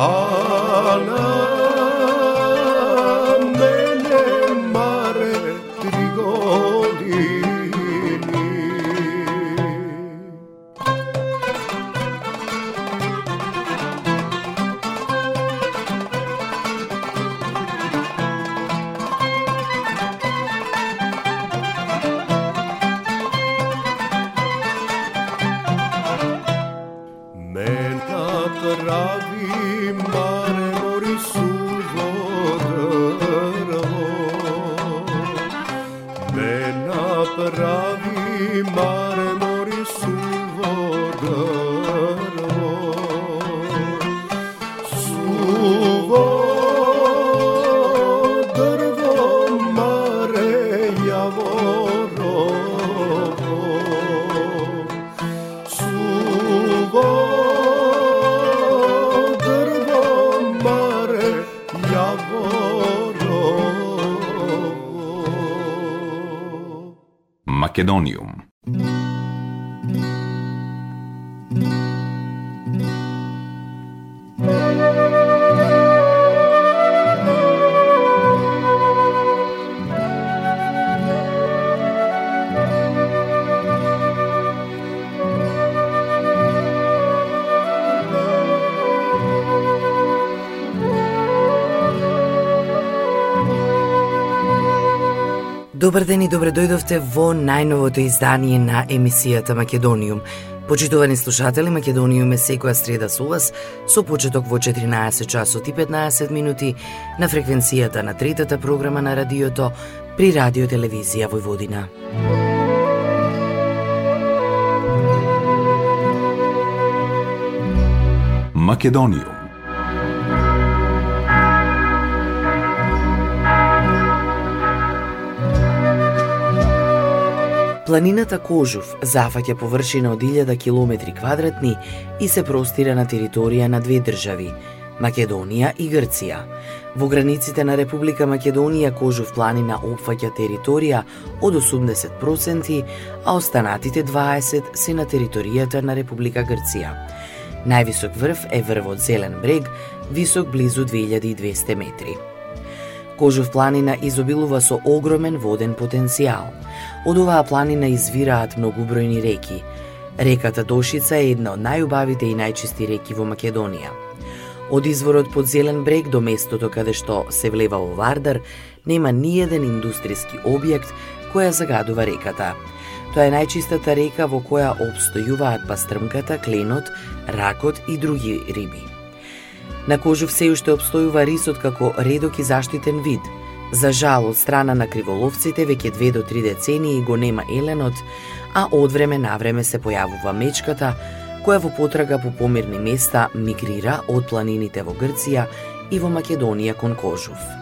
Allah. Македониум. Добар ден и добре дојдовте во најновото издание на емисијата Македониум. Почитувани слушатели, Македониум е секоја среда со вас, со почеток во 14 часот и 15 минути на фреквенцијата на третата програма на радиото при Радио Телевизија Војводина. Македониум Планината Кожув зафаќа површина од 1000 километри квадратни и се простира на територија на две држави Македонија и Грција. Во границите на Република Македонија Кожув планина опфаќа територија од 80%, а останатите 20 се на територијата на Република Грција. Највисок врв е врвот Зелен брег, висок близу 2200 метри. Кожув планина изобилува со огромен воден потенцијал. Од оваа планина извираат многубројни реки. Реката Дошица е една од најубавите и најчисти реки во Македонија. Од изворот под Зелен брег до местото каде што се влева во Вардар, нема ниеден индустријски објект која загадува реката. Тоа е најчистата река во која обстојуваат пастрмката, кленот, ракот и други риби. На Кожув се уште обстојува рисот како редок и заштитен вид. За жал, од страна на криволовците, веќе две до три децении го нема еленот, а од време на време се појавува мечката, која во потрага по помирни места мигрира од планините во Грција и во Македонија кон Кожув.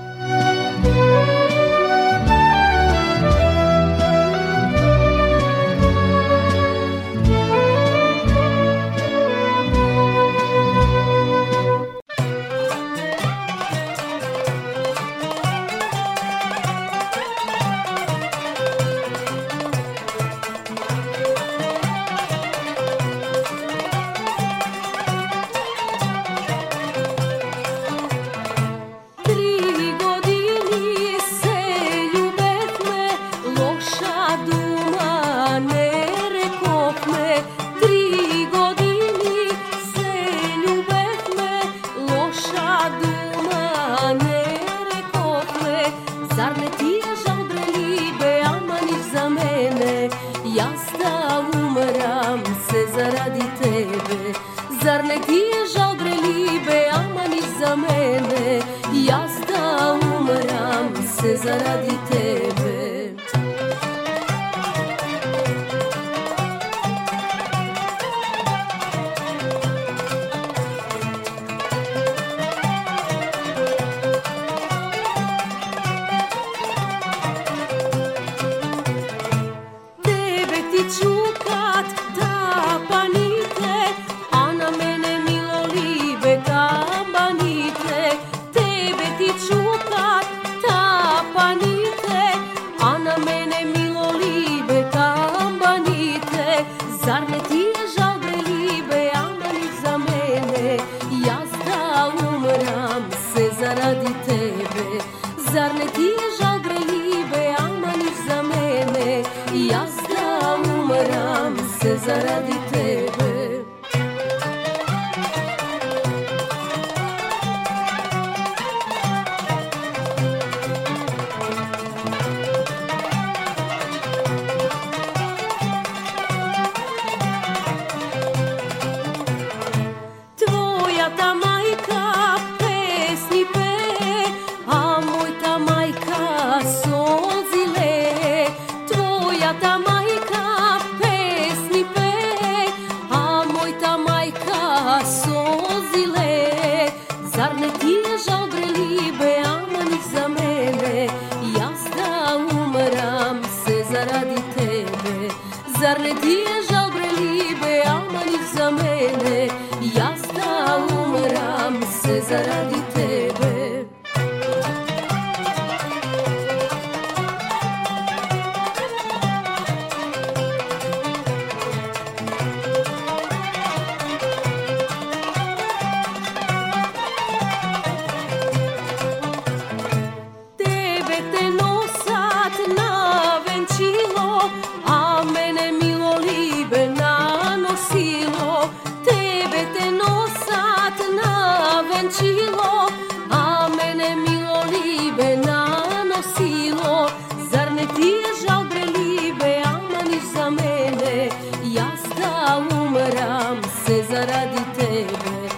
silo Zar ne ti je žal brelibe, amaniš za mene? Jaz da umram se zaradi tebe.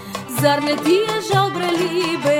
Zar ne ti je žal brelibe,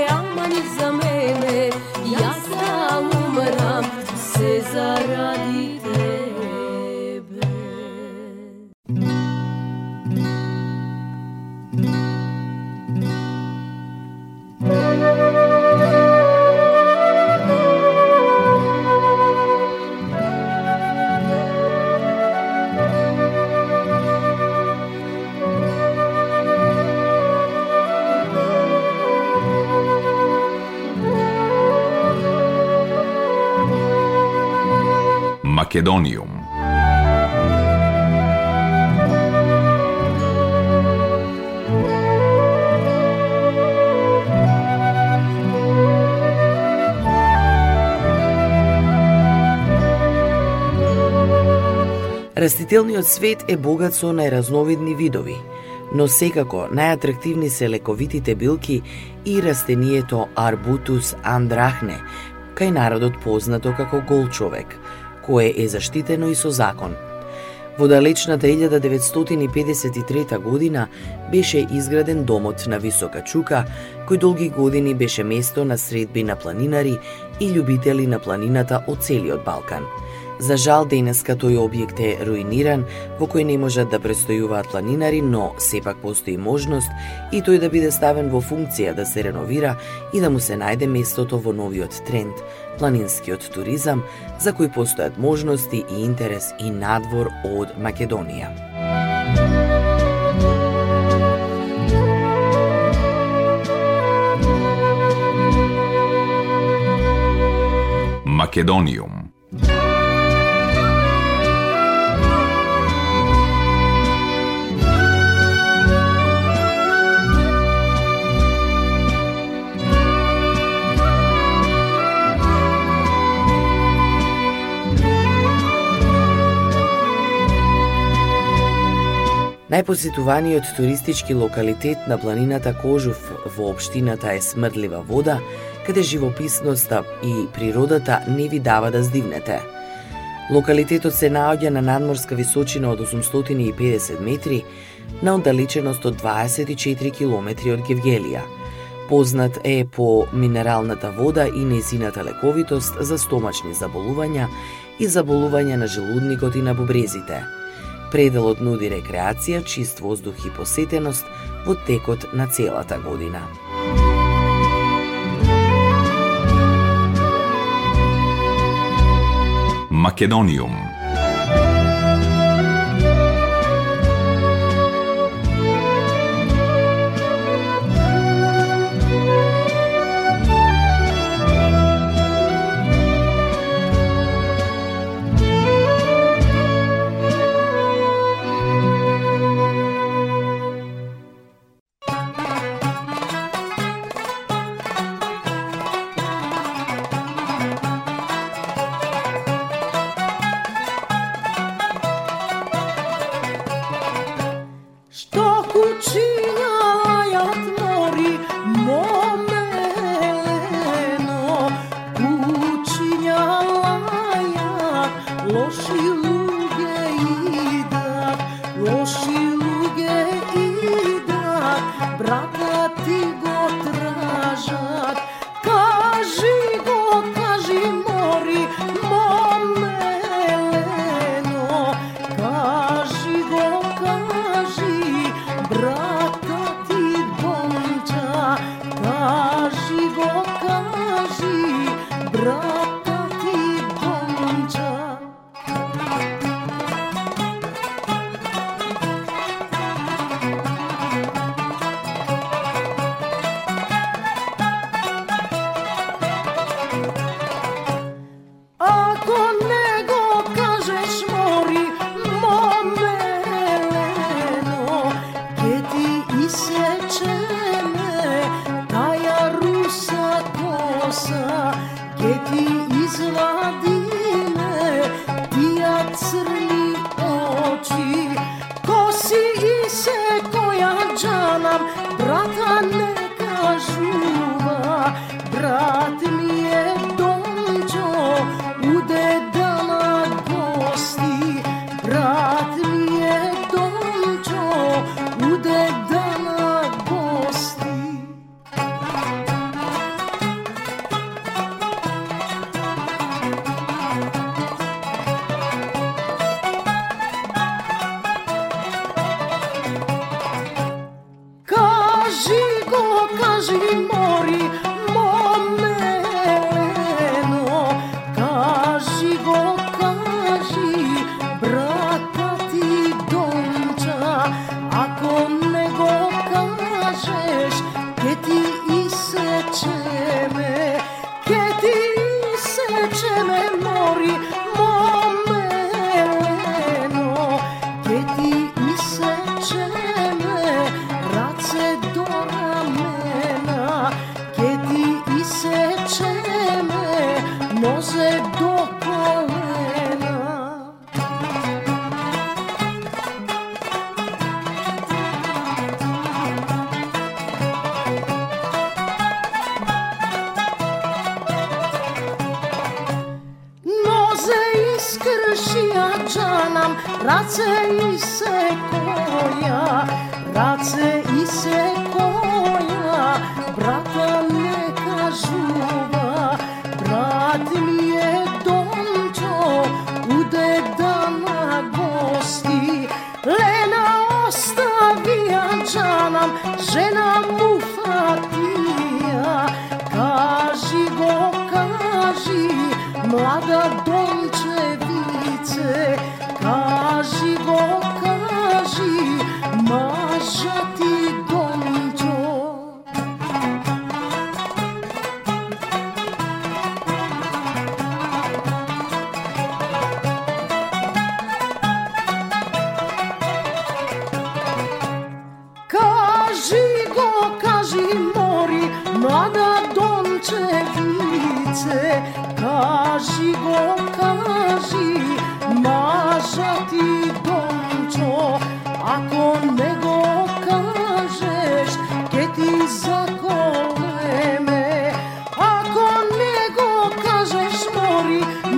Македониум. Растителниот свет е богат со најразновидни видови, но секако најатрактивни се лековитите билки и растението Arbutus андрахне, кај народот познато како гол човек, кое е заштитено и со закон. Во далечната 1953 година беше изграден домот на Висока Чука, кој долги години беше место на средби на планинари и љубители на планината од целиот Балкан – За жал денеска тој објект е руиниран, во кој не можат да престојуваат планинари, но сепак постои можност и тој да биде ставен во функција да се реновира и да му се најде местото во новиот тренд, планинскиот туризам, за кој постојат можности и интерес и надвор од Македонија. Македониум Најпосетуваниот туристички локалитет на планината Кожув во општината е Смрдлива вода, каде живописноста и природата не ви дава да здивнете. Локалитетот се наоѓа на надморска височина од 850 метри, на оддалеченост од 24 километри од Гевгелија. Познат е по минералната вода и незината лековитост за стомачни заболувања и заболувања на желудникот и на бубрезите – Пределот нуди рекреација, чист воздух и посетеност во текот на целата година. Македониум lost you.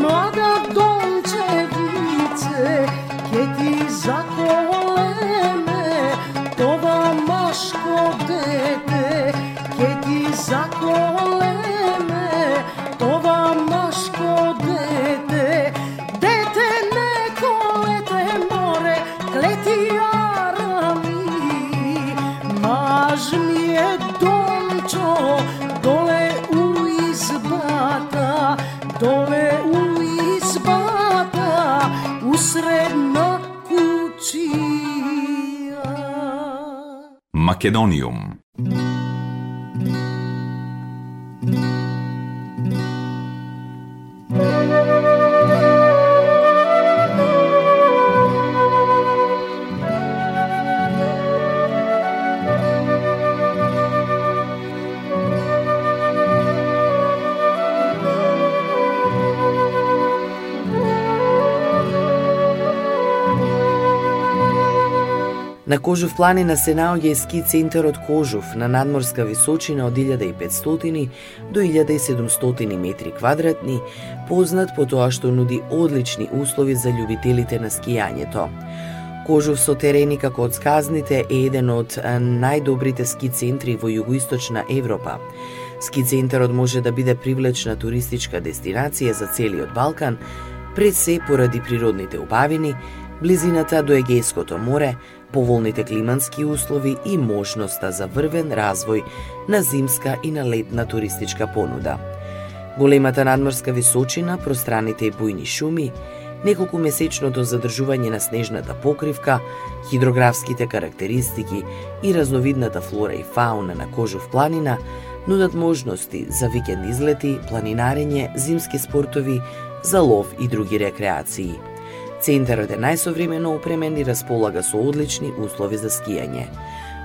moda Македониум. На Кожув планина се наоѓа и ски центарот Кожув на надморска височина од 1500 до 1700 метри квадратни, познат по тоа што нуди одлични услови за љубителите на скијањето. Кожув со терени како од сказните е еден од најдобрите ски центри во југоисточна Европа. Ски центарот може да биде привлечна туристичка дестинација за целиот Балкан, пред се поради природните убавини, близината до Егејското море, поволните климански услови и можноста за врвен развој на зимска и на летна туристичка понуда. Големата надморска височина, пространите и бујни шуми, неколку месечното задржување на снежната покривка, хидрографските карактеристики и разновидната флора и фауна на Кожув планина нудат можности за викенд излети, планинарење, зимски спортови, за лов и други рекреации. Центарот е најсовремено опремен и располага со одлични услови за скијање.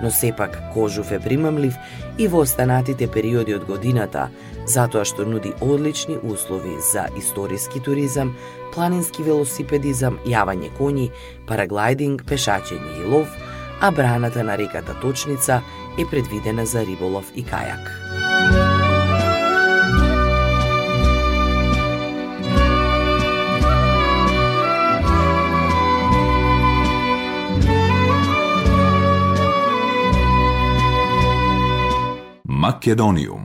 Но сепак Кожув е примамлив и во останатите периоди од годината, затоа што нуди одлични услови за историски туризам, планински велосипедизам, јавање коњи, параглайдинг, пешачење и лов, а браната на реката Точница е предвидена за риболов и кајак. Македониум.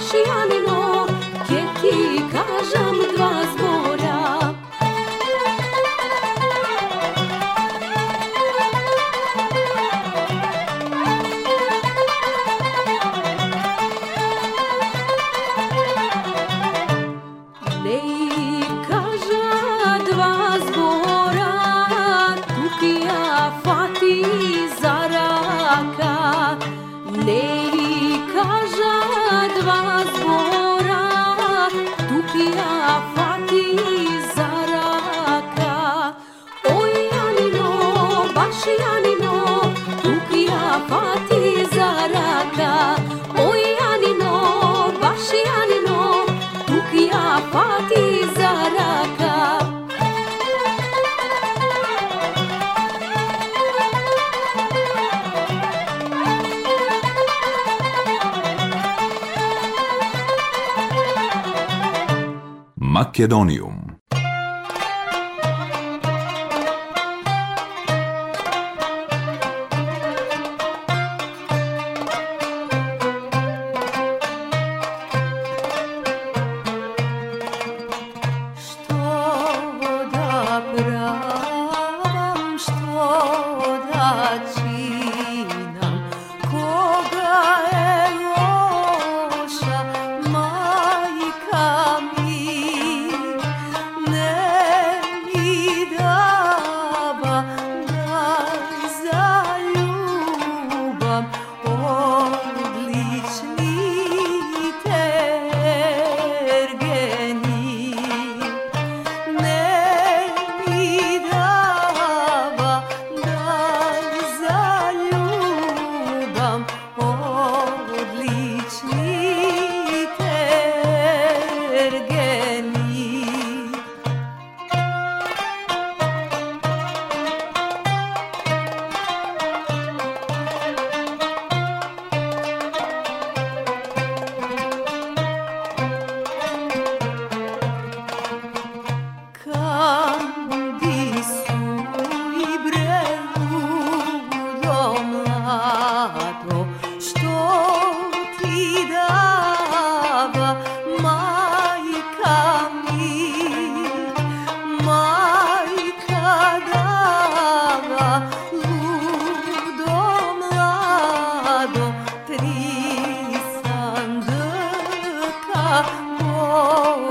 she on Македониум.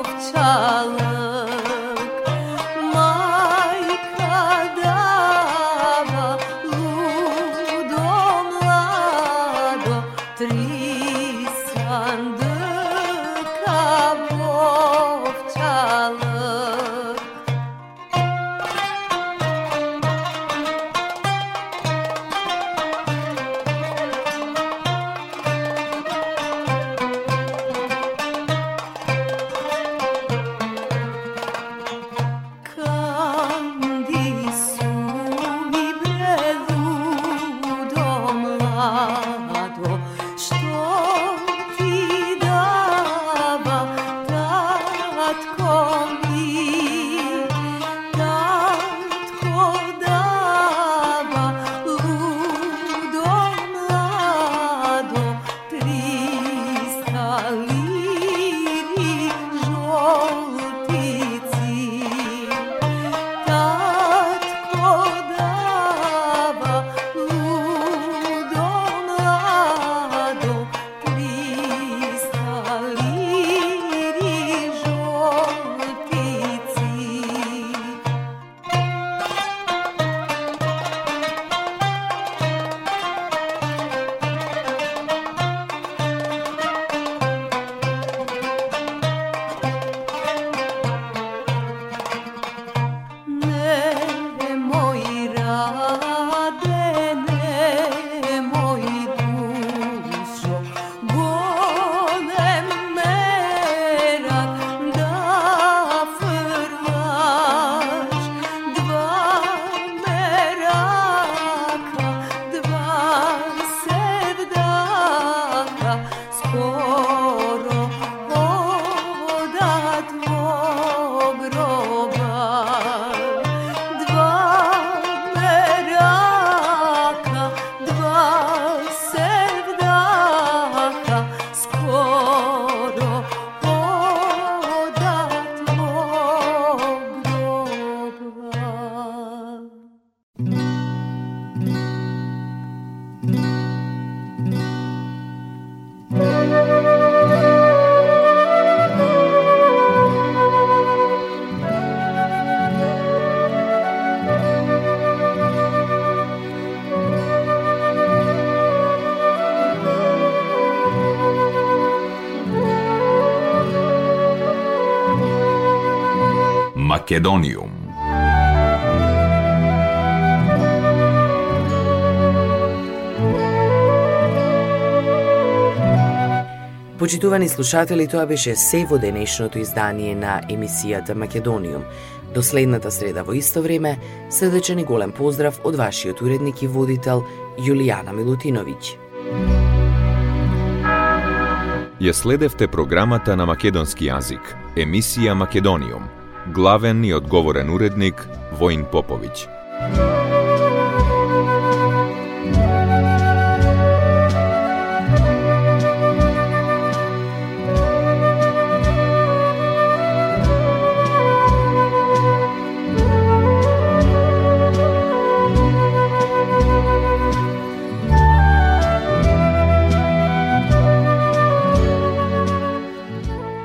çalıp Македониум. Почитувани слушатели, тоа беше се во денешното издание на емисијата Македониум. До следната среда во исто време, средечен и голем поздрав од вашиот уредник и водител Јулијана Милутиновиќ. Ја следевте програмата на македонски јазик, емисија Македониум. Главен и одговорен уредник Воин Поповиќ.